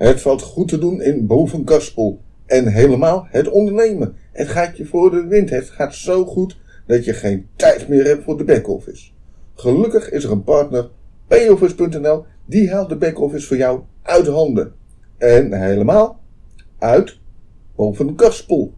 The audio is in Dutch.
Het valt goed te doen in Bovenkaspel. En helemaal het ondernemen. Het gaat je voor de wind. Het gaat zo goed dat je geen tijd meer hebt voor de back-office. Gelukkig is er een partner, payoffice.nl, die haalt de back-office voor jou uit handen. En helemaal uit Bovenkaspel.